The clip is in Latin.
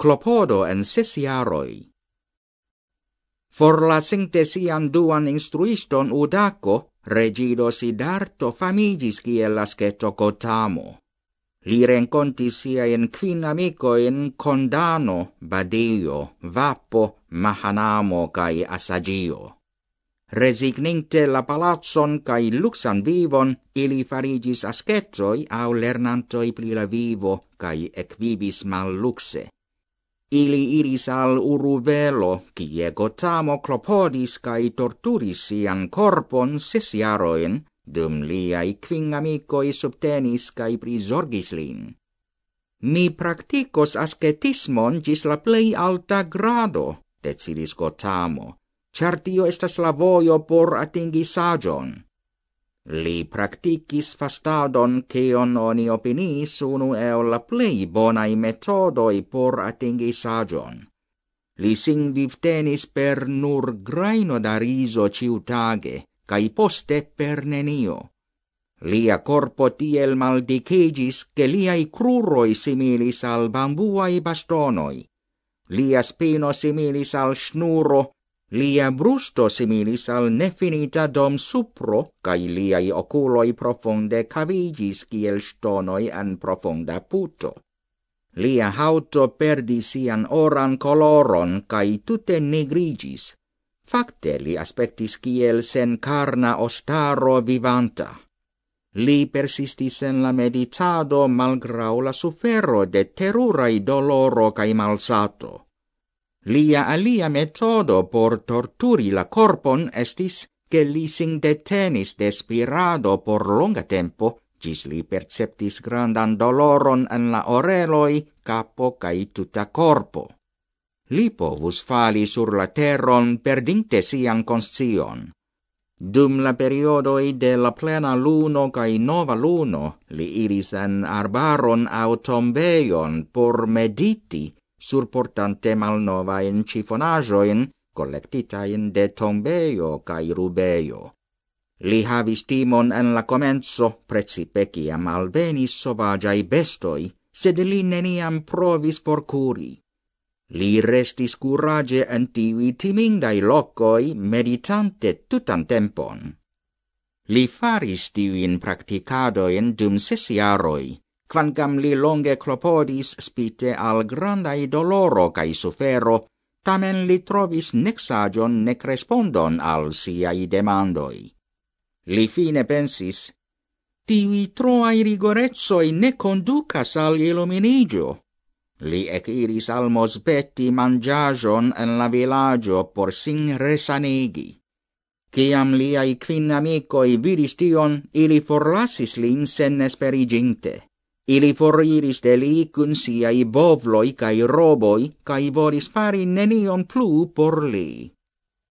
clopodo en ses jaroj. Forlasinte sian duan instruiston Udaco, regido Sidarto famigis kiel asceto Cotamo. Li rencontis siaen quin amicoin Condano, Badio, Vapo, Mahanamo cae Asagio. Resigninte la palazzon cae luxan vivon, ili farigis ascetoi au lernantoi pli la vivo cae ecvivis mal luxe. Ili iris al uruvelo, kie Gotamo clopodis cae torturis sian corpon ses jaroin, dum liai quin amicoi subtenis cae prisorgis lin. Mi practicos ascetismon gis la plei alta grado, decidis Gotamo, char tio estas la vojo por atingi sagion. Li practicis fastadon keon oni opinis unu el la plei bonai metodoi por atingi sagion. Li sing vivtenis per nur graino da riso ciutage, cae poste per nenio. Lia corpo tiel maldicegis che liai cruroi similis al bambuai bastonoi. Lia spino similis al snuro Lia brusto similis al nefinita dom supro, cae liai oculoi profonde cavigis kiel stonoi an profonda puto. Lia hauto perdi sian oran coloron, cae tute negrigis. Fakte li aspectis kiel sen carna ostaro vivanta. Li persistis en la meditado malgrau la sufero de terurai doloro cae malsato Lia alia metodo por torturi la corpon estis che li sing detenis despirado por longa tempo, gis li perceptis grandan doloron en la oreloi, capo cae tuta corpo. Li povus fali sur la terron perdinte sian conscion. Dum la periodoi de la plena luno cae nova luno, li iris en arbaron au tombeion por mediti, surportante malnova in cifonajoin collectitain de tombeio cae rubeio. Li havis timon en la comenzo, precipe ciam alvenis sovagiai bestoi, sed li neniam provis porcuri. Li restis curage en tivi timindai locoi meditante tutan tempon. Li faris tiuin practicadoin dum ses quancam li longe clopodis spite al grandai doloro cae sufero, tamen li trovis nec sagion nec respondon al siai demandoi. Li fine pensis, tivi troai rigorezoi ne conducas al illuminigio. Li eciris al mosbetti mangiagion en la villaggio por sin resanigi. Ciam liai quin amicoi vidis tion, ili forlasis lin sen esperiginte. Ili foriris de li cun siai bovloi cae roboi, cae volis fari nenion plu por li.